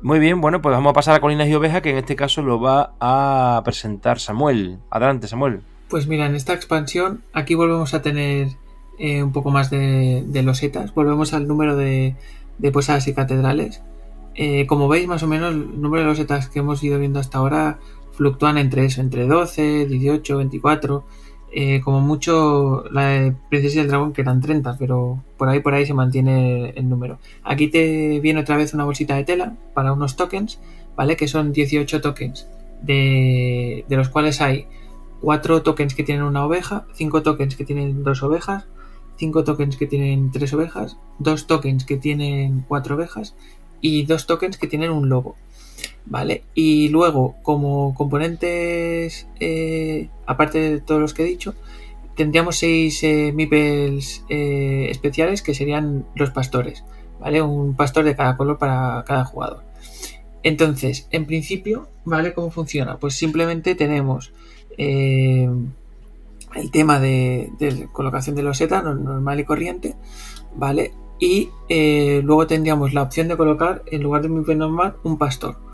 Muy bien, bueno, pues vamos a pasar a Colinas y Ovejas, que en este caso lo va a presentar Samuel. Adelante, Samuel. Pues mira, en esta expansión aquí volvemos a tener eh, un poco más de, de, losetas, volvemos al número de, posadas y catedrales. Eh, como veis, más o menos, el número de losetas que hemos ido viendo hasta ahora fluctúan entre eso, entre 12, 18, 24. Eh, como mucho la Princesa y el Dragón que eran 30, pero por ahí por ahí se mantiene el número. Aquí te viene otra vez una bolsita de tela para unos tokens, ¿vale? Que son 18 tokens, de, de los cuales hay 4 tokens que tienen una oveja, 5 tokens que tienen dos ovejas, 5 tokens que tienen 3 ovejas, 2 tokens que tienen 4 ovejas y 2 tokens que tienen un lobo. ¿Vale? Y luego, como componentes, eh, aparte de todos los que he dicho, tendríamos 6 eh, eh, especiales que serían los pastores, ¿vale? Un pastor de cada color para cada jugador. Entonces, en principio, ¿vale? ¿Cómo funciona? Pues simplemente tenemos eh, el tema de, de, colocación de loseta normal y corriente, ¿vale? Y luego tendríamos la opción de colocar, en lugar de un normal, un pastor.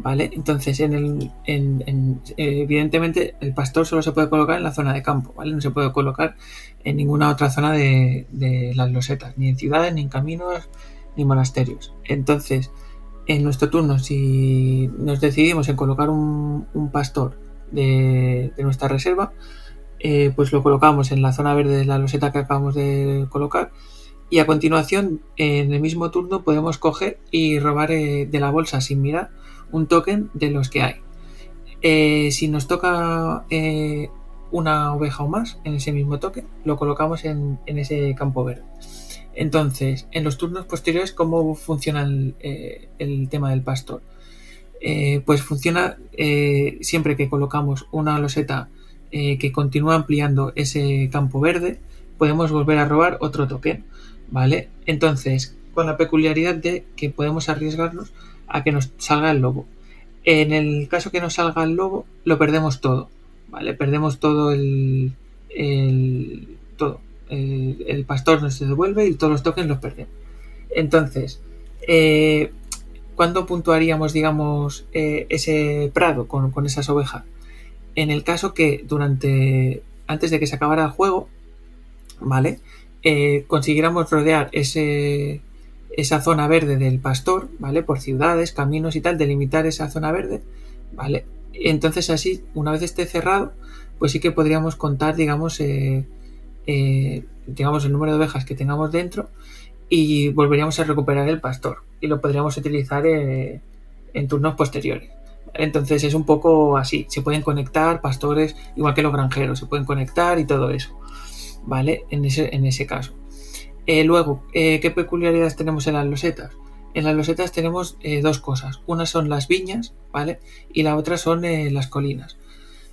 ¿Vale? Entonces, en el, en, en, evidentemente, el pastor solo se puede colocar en la zona de campo, ¿vale? No se puede colocar en ninguna otra zona de, de las losetas, ni en ciudades, ni en caminos, ni monasterios. Entonces, en nuestro turno, si nos decidimos en colocar un, un pastor de, de, nuestra reserva, eh, pues lo colocamos en la zona verde de la loseta que acabamos de colocar y a continuación en el mismo turno podemos coger y robar eh, de la bolsa sin mirar un token de los que hay. Eh, si nos toca eh, una oveja o más en ese mismo token, lo colocamos en, ese campo verde. Entonces, en los turnos posteriores, ¿cómo funciona el, eh, el tema del pastor? Pues funciona siempre que colocamos una loseta que continúa ampliando ese campo verde, podemos volver a robar otro token, ¿vale? Entonces, con la peculiaridad de que podemos arriesgarnos a que nos salga el lobo. En el caso que nos salga el lobo, lo perdemos todo, ¿vale? Perdemos todo el, el todo. El, el, pastor nos devuelve y todos los tokens los perdemos. Entonces, eh, ¿cuándo puntuaríamos, digamos, eh, ese prado con, con, esas ovejas? En el caso que durante, antes de que se acabara el juego, ¿vale? Eh, consiguiéramos rodear ese, esa zona verde del pastor, ¿vale? Por ciudades, caminos y tal, delimitar esa zona verde, ¿vale? Entonces así, una vez esté cerrado, pues sí que podríamos contar, digamos, eh, eh, digamos, el número de ovejas que tengamos dentro y volveríamos a recuperar el pastor y lo podríamos utilizar eh, en turnos posteriores. Entonces es un poco así, se pueden conectar pastores, igual que los granjeros, se pueden conectar y todo eso, ¿vale? En ese, en ese caso. Eh, luego, eh, ¿qué peculiaridades tenemos en las losetas? En las losetas tenemos eh, dos cosas. Una son las viñas, ¿vale? Y la otra son las colinas.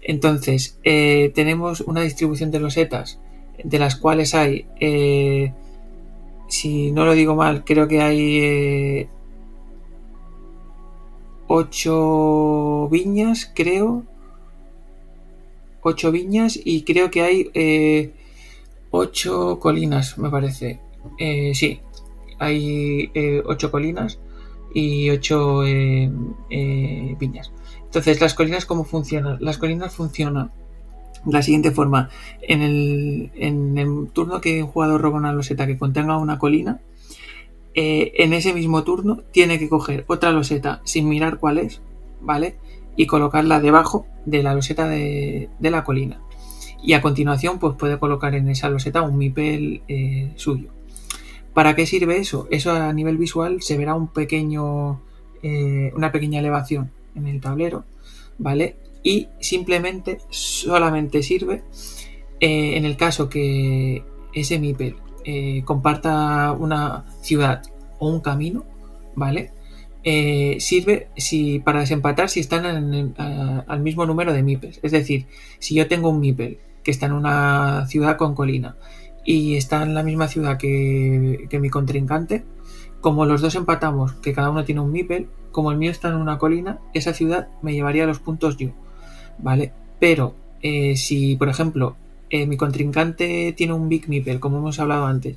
Entonces, tenemos una distribución de losetas de las cuales hay, si no lo digo mal, creo que hay ocho viñas, creo. Ocho viñas y creo que hay ocho colinas, me parece. Eh, sí, hay eh, ocho colinas y ocho eh, eh, viñas. Entonces, ¿las colinas cómo funcionan? Las colinas funcionan de la siguiente forma. En el, en el turno que un jugador roba una loseta que contenga una colina, en ese mismo turno tiene que coger otra loseta sin mirar cuál es, ¿vale? Y colocarla debajo de la loseta de la colina y a continuación pues puede colocar en esa loseta un mipel eh, suyo. ¿Para qué sirve eso? Eso a nivel visual se verá un pequeño, eh, una pequeña elevación en el tablero, ¿vale? Y simplemente, solamente sirve eh, en el caso que ese mipel comparta una ciudad o un camino, ¿vale? sirve si, para desempatar si están en, al mismo número de mipels. Es decir, si yo tengo un mipel que está en una ciudad con colina y está en la misma ciudad que, mi contrincante, como los dos empatamos, que cada uno tiene un mipel, como el mío está en una colina, esa ciudad me llevaría los puntos yo, ¿vale? Pero eh, si, por ejemplo, eh, mi contrincante tiene un big mipel, como hemos hablado antes,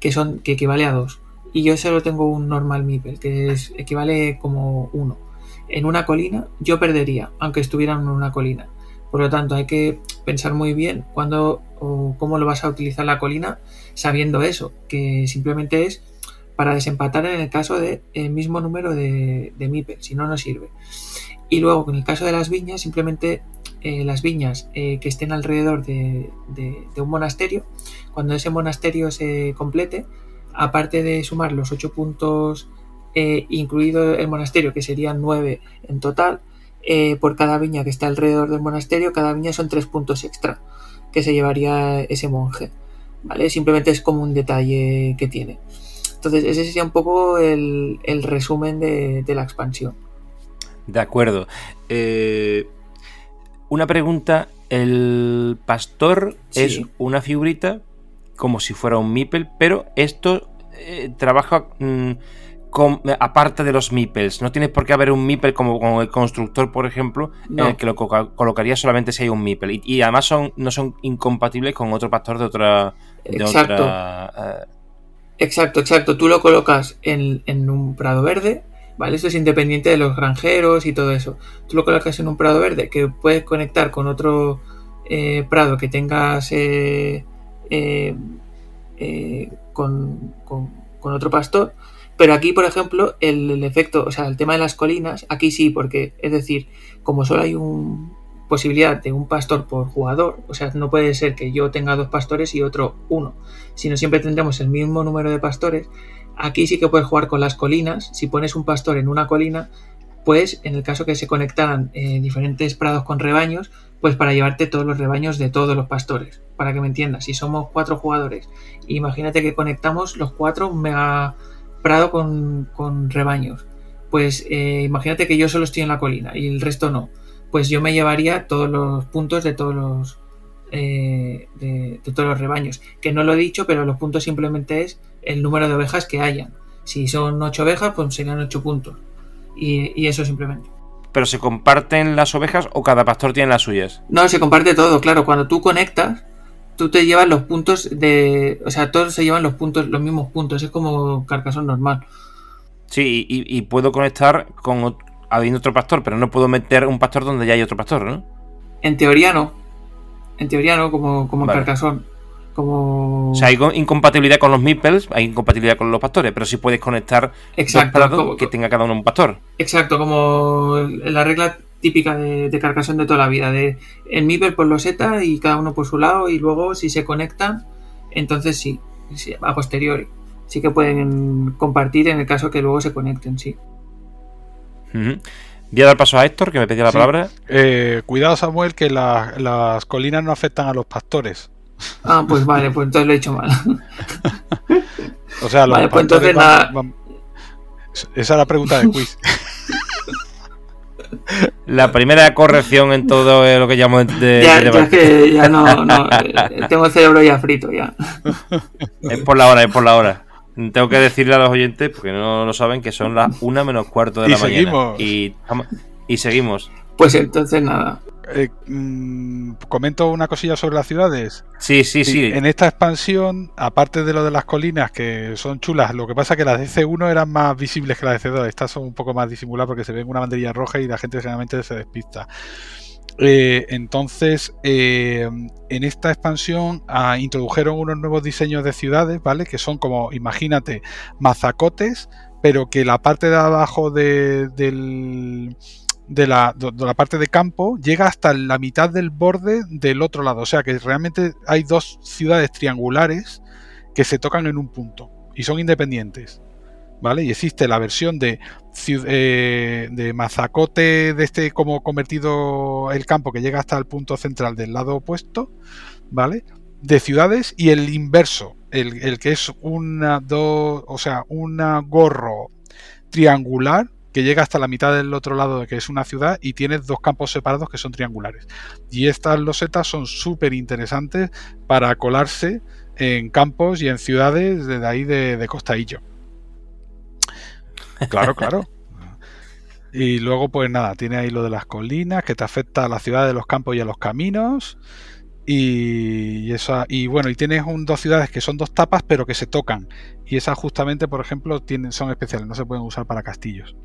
que son que equivale a dos, y yo solo tengo un normal Mipel, que es, equivale como 1. En una colina yo perdería, aunque estuviera en una colina. Por lo tanto, hay que pensar muy bien cuándo o cómo lo vas a utilizar la colina, sabiendo eso, que simplemente es para desempatar en el caso del mismo número de, de si no, no sirve. Y luego, en el caso de las viñas, simplemente eh, las viñas eh, que estén alrededor de, un monasterio, cuando ese monasterio se complete, aparte de sumar los 8 puntos, eh, incluido el monasterio, que serían 9 en total, eh, por cada viña que está alrededor del monasterio, cada viña son 3 puntos extra que se llevaría ese monje. ¿Vale? Simplemente es como un detalle que tiene. Entonces, ese sería un poco el, resumen de, la expansión. De acuerdo. Eh, una pregunta. El pastor es una figurita como si fuera un Mipel, pero esto eh, trabaja aparte de los Mipels. No tienes por qué haber un Mipel como, el constructor, por ejemplo, en el que lo colocaría solamente si hay un Mipel. Y, además son, no son incompatibles con otro pastor de otra. exacto. Eh, exacto, exacto. Tú lo colocas en, un prado verde. ¿Vale? Esto es independiente de los granjeros y todo eso. Tú lo colocas en un prado verde que puedes conectar con otro eh, prado que tengas eh, con, con otro pastor pero aquí, por ejemplo, el, efecto, o sea, el tema de las colinas, aquí sí, porque es decir, como solo hay una posibilidad de un pastor por jugador, o sea, no puede ser que yo tenga dos pastores y otro uno, sino siempre tendremos el mismo número de pastores. Aquí sí que puedes jugar con las colinas. Si pones un pastor en una colina, pues en el caso que se conectaran eh, diferentes prados con rebaños, pues para llevarte todos los rebaños de todos los pastores. Para que me entiendas, si somos cuatro jugadores, imagínate que conectamos los cuatro mega prado con, rebaños. Pues eh, imagínate que yo solo estoy en la colina y el resto no. Pues yo me llevaría todos los puntos de todos los eh, de, todos los rebaños. Que no lo he dicho, pero los puntos simplemente es el número de ovejas que hayan. Si son ocho ovejas, pues serían ocho puntos. Y, y eso simplemente. ¿Pero se comparten las ovejas o cada pastor tiene las suyas? No, se comparte todo, claro. Cuando tú conectas, tú te llevas los puntos de. O sea, todos se llevan los puntos, los mismos puntos. Es como Carcasón normal. Sí, y, puedo conectar con habiendo otro pastor, pero no puedo meter un pastor donde ya hay otro pastor, ¿no? En teoría no. En teoría no, como, como en Carcasón. Como... O sea, hay incompatibilidad con los meeples, hay incompatibilidad con los pastores, pero sí puedes conectar Exacto, que tenga cada uno un pastor. Exacto, como la regla típica de, de Carcassonne de toda la vida, de el Miper por los ETA y cada uno por su lado y luego si se conectan, entonces sí, a posteriori. Sí que pueden compartir en el caso que luego se conecten, sí. Voy a dar paso a Héctor, que me pedía la palabra. Eh, cuidado, Samuel, que las colinas no afectan a los pastores. Ah, pues vale, pues entonces lo he hecho mal. o sea, vale, pues entonces nada... Esa es la pregunta de quiz. La primera corrección en todo lo que llamo de. Ya, ya que ya no, no, Tengo el cerebro ya frito ya. Es por la hora, es por la hora. Tengo que decirle a los oyentes, porque no lo saben, que son las una menos cuarto de la mañana. Y, y seguimos. Pues entonces nada. Eh, mm, comento una cosilla sobre las ciudades. Sí, sí, sí, En esta expansión, aparte de lo de las colinas, que son chulas, lo que pasa es que las de C1 eran más visibles que las de C2. Estas son un poco más disimuladas porque se ven una banderilla roja y la gente generalmente se despista. Eh, entonces, eh, en esta expansión ah, introdujeron unos nuevos diseños de ciudades, ¿vale? Que son como, imagínate, mazacotes, pero que la parte de abajo del de la, de la, parte de campo llega hasta la mitad del borde del otro lado. O sea que realmente hay dos ciudades triangulares que se tocan en un punto y son independientes. ¿Vale? Y existe la versión de, eh, de mazacote de este como convertido el campo que llega hasta el punto central del lado opuesto, ¿vale? De ciudades y el inverso, el, el que es una, dos, o sea, una gorro triangular que llega hasta la mitad del otro lado, que es una ciudad, y tiene dos campos separados que son triangulares. Y estas losetas son súper interesantes para colarse en campos y en ciudades de ahí de, de Costaillo. Claro, claro. Y luego, pues nada, tiene ahí lo de las colinas, que te afecta a la ciudad de los campos y a los caminos. Y, eso, y bueno, y tienes dos ciudades que son dos tapas, pero que se tocan. Y esas justamente, por ejemplo, tienen, son especiales, no se pueden usar para castillos.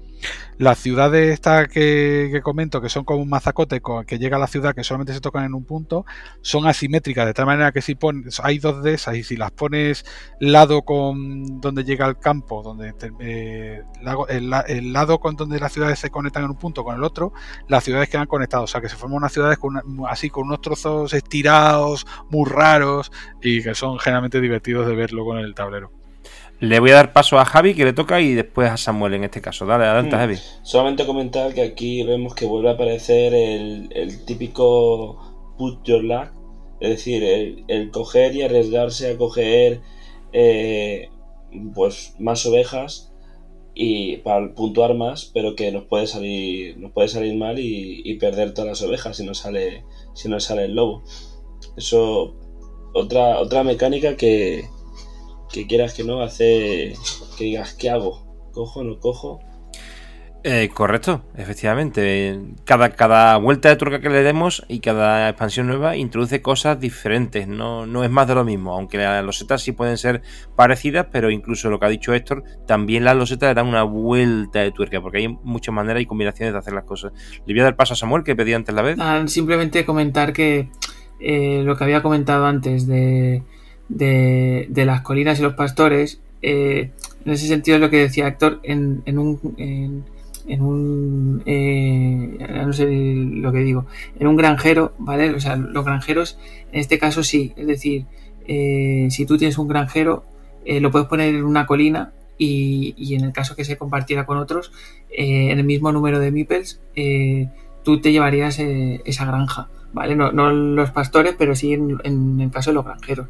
Las ciudades estas que, comento, que son como un mazacote que llega a la ciudad que solamente se tocan en un punto, son asimétricas, de tal manera que si pones, hay dos de esas y si las pones lado con donde llega el campo, donde eh, el, lado con donde las ciudades se conectan en un punto con el otro, las ciudades quedan conectadas, o sea que se forman unas ciudades así con unos trozos estirados, muy raros y que son generalmente divertidos de verlo con el tablero. Le voy a dar paso a Javi que le toca y después a Samuel en este caso. Dale, adelante, hmm. Javi. Solamente comentar que aquí vemos que vuelve a aparecer el, típico put your luck, es decir, el, coger y arriesgarse a coger eh, pues más ovejas y para puntuar más, pero que nos puede salir, nos puede salir mal y, y perder todas las ovejas si no sale, si no sale el lobo. Eso, otra, otra mecánica que, que quieras que no, hace que digas, ¿qué hago? ¿Cojo o no cojo? Eh, correcto, efectivamente. Cada, cada vuelta de tuerca que le demos y cada expansión nueva introduce cosas diferentes, no, no es más de lo mismo. Aunque las losetas sí pueden ser parecidas, pero incluso lo que ha dicho Héctor, también las losetas le dan una vuelta de tuerca, porque hay muchas maneras y combinaciones de hacer las cosas. Le voy a dar paso a Samuel, que pedía antes la vez. Ah, simplemente comentar que eh, lo que había comentado antes de de, las colinas y los pastores, eh, en ese sentido es lo que decía Héctor, en, en un... En, un eh, no sé lo que digo en un granjero vale o sea los granjeros en este caso sí es decir eh, si tú tienes un granjero lo puedes poner en una colina y, y, en el caso que se compartiera con otros en el mismo número de meeples tú te llevarías esa granja ¿vale? No, no, los pastores, pero sí en, el caso de los granjeros.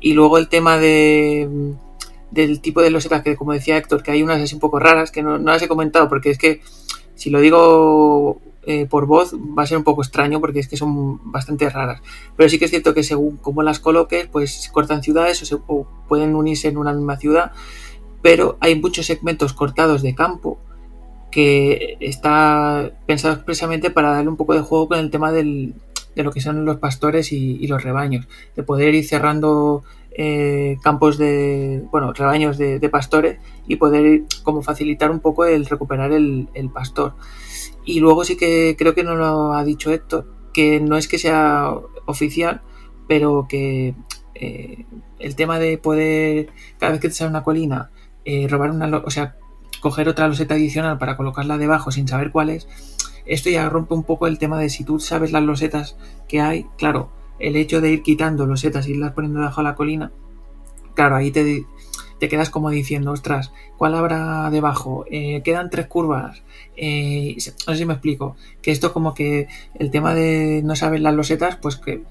Y luego el tema de del tipo de losetas que como decía Héctor, que hay unas así un poco raras, que no, las he comentado, porque es que si lo digo eh, por voz va a ser un poco extraño porque es que son bastante raras. Pero sí que es cierto que según cómo las coloques, pues cortan ciudades o, se, pueden unirse en una misma ciudad, pero hay muchos segmentos cortados de campo que está pensado expresamente para darle un poco de juego con el tema del, de lo que son los pastores y, los rebaños, de poder ir cerrando eh, campos de, bueno, rebaños de, pastores y poder como facilitar un poco el recuperar el, pastor. Y luego sí que creo que no lo ha dicho Héctor, que no es que sea oficial, pero que eh, el tema de poder, cada vez que te sale una colina, eh, robar una, o sea, coger otra loseta adicional para colocarla debajo sin saber cuál es, esto ya rompe un poco el tema de si tú sabes las losetas que hay, claro, el hecho de ir quitando losetas y irlas poniendo debajo de la colina, claro, ahí te, te quedas como diciendo, ostras, ¿cuál habrá debajo? Eh, quedan tres curvas. Eh, no sé si me explico. Que esto como que el tema de no saber las losetas, pues que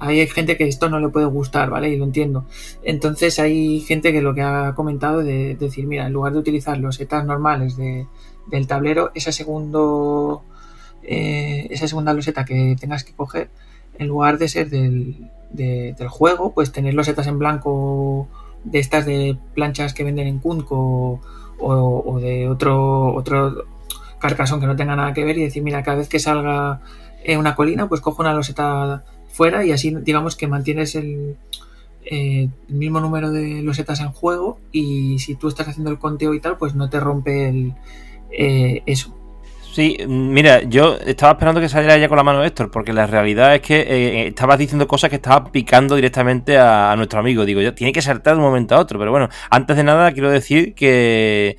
hay gente que esto no le puede gustar, ¿vale? Y lo entiendo. Entonces hay gente que lo que ha comentado de, decir, mira, en lugar de utilizar losetas normales de, del tablero, esa, segundo, eh, esa segunda loseta que tengas que coger, en lugar de ser del, del juego, pues tener losetas en blanco de estas de planchas que venden en Kunko o, de otro, otro carcasón que no tenga nada que ver y decir, mira, cada vez que salga una colina, pues cojo una loseta fuera y así digamos que mantienes el, eh, el mismo número de losetas en juego y si tú estás haciendo el conteo y tal, pues no te rompe el, eh, eso. Sí, mira, yo estaba esperando que saliera ya con la mano Héctor, porque la realidad es que eh, estabas diciendo cosas que estabas picando directamente a, nuestro amigo. Digo, yo, tiene que saltar de un momento a otro, pero bueno, antes de nada quiero decir que,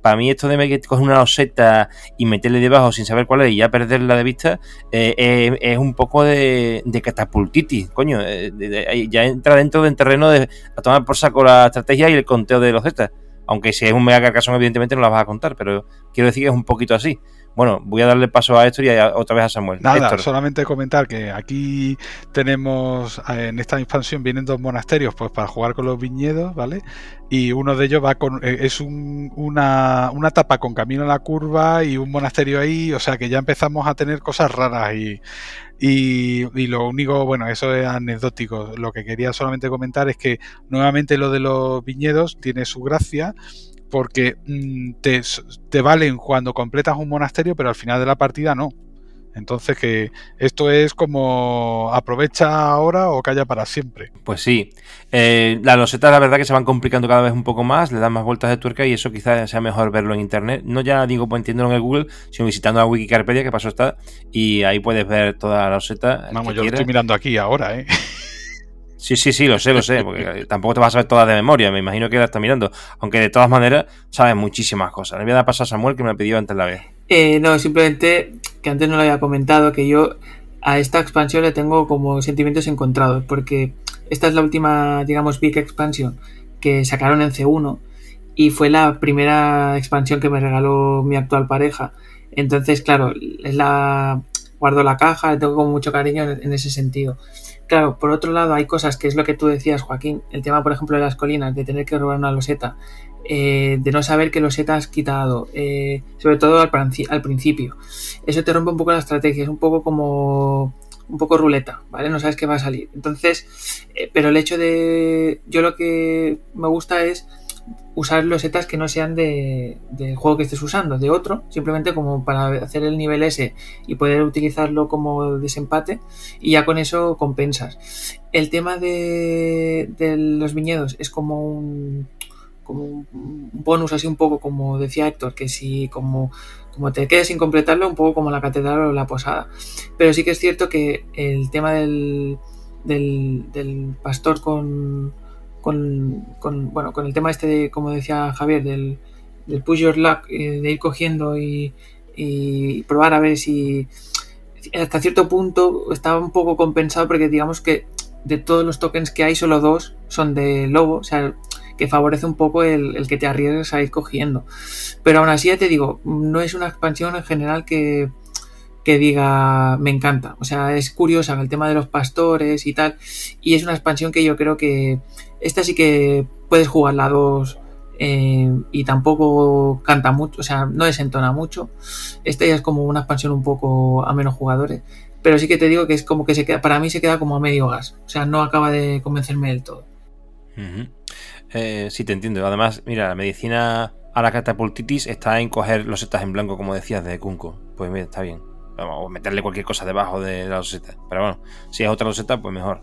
para mí esto de coger una oseta y meterle debajo sin saber cuál es y ya perderla de vista, eh, es un poco de, catapultitis, coño. ya entra dentro del terreno de a tomar por saco la estrategia y el conteo de los zetas. Aunque si es un mega carcasón, evidentemente no la vas a contar, pero quiero decir que es un poquito así. Bueno, voy a darle paso a esto y otra vez a Samuel. Nada, solamente comentar que aquí tenemos, eh, en esta expansión vienen dos monasterios pues para jugar con los viñedos, ¿vale? Y uno de ellos va con, eh, es una, una tapa con camino a la curva y un monasterio ahí, o sea que ya empezamos a tener cosas raras y y, lo único, bueno, eso es anecdótico. Lo que quería solamente comentar es que nuevamente lo de los viñedos tiene su gracia porque mm, te, te, valen cuando completas un monasterio, pero al final de la partida no. Entonces que esto es como aprovecha ahora o calla para siempre. Pues sí. Eh, las losetas la verdad que se van complicando cada vez un poco más, le dan más vueltas de tuerca y eso quizás sea mejor verlo en internet. No ya digo pues entiéndolo en el Google, sino visitando la Wikipedia que pasó está y ahí puedes ver toda la loseta. Vamos, yo lo estoy mirando aquí ahora, ¿eh? Sí, sí, sí, lo sé, lo sé, porque tampoco te vas a saber todas de memoria, me imagino que la está mirando. Aunque de todas maneras sabes muchísimas cosas. Le voy a dar paso a Samuel que me ha pedido antes la vez. Eh, no, simplemente que antes no lo había comentado, que yo a esta expansión le tengo como sentimientos encontrados, porque esta es la última, digamos, Big Expansion que sacaron en C1 y fue la primera expansión que me regaló mi actual pareja. Entonces, claro, es la guardo la caja, le tengo como mucho cariño en ese sentido. Claro, por otro lado hay cosas que es lo que tú decías, Joaquín, el tema, por ejemplo, de las colinas, de tener que robar una loseta, eh, de no saber qué loseta has quitado, eh, sobre todo al, principio. Eso te rompe un poco la estrategia, es un poco como un poco ruleta, ¿vale? No sabes qué va a salir. Entonces, eh, pero el hecho de... Yo lo que me gusta es usar losetas que no sean de, del juego que estés usando, de otro, simplemente como para hacer el nivel S y poder utilizarlo como desempate y ya con eso compensas. El tema de, de los viñedos es como un, como un bonus así un poco como decía Héctor, que si como, como te quedes sin completarlo, un poco como la catedral o la posada. Pero sí que es cierto que el tema del, del pastor con con, bueno, con el tema este de, como decía Javier, del, del push your luck, eh, de ir cogiendo y, y, probar a ver si hasta cierto punto estaba un poco compensado porque digamos que de todos los tokens que hay, solo dos son de lobo, o sea, que favorece un poco el, el que te arriesgues a ir cogiendo. Pero aún así ya te digo, no es una expansión en general que, que diga me encanta. O sea, es curiosa el tema de los pastores y tal. Y es una expansión que yo creo que esta sí que puedes jugarla a dos eh, y tampoco canta mucho, o sea, no desentona mucho. Esta ya es como una expansión un poco a menos jugadores. Pero sí que te digo que es como que se queda, para mí se queda como a medio gas. O sea, no acaba de convencerme del todo. Eh, sí, te entiendo. Además, mira, la medicina a la catapultitis está en coger los setas en blanco, como decías, de Kunko. Pues mira, está bien. O meterle cualquier cosa debajo de la roseta. Pero bueno, si es otra roseta, pues mejor.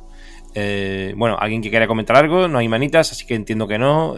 Eh, bueno, alguien que quiera comentar algo, no hay manitas, así que entiendo que no.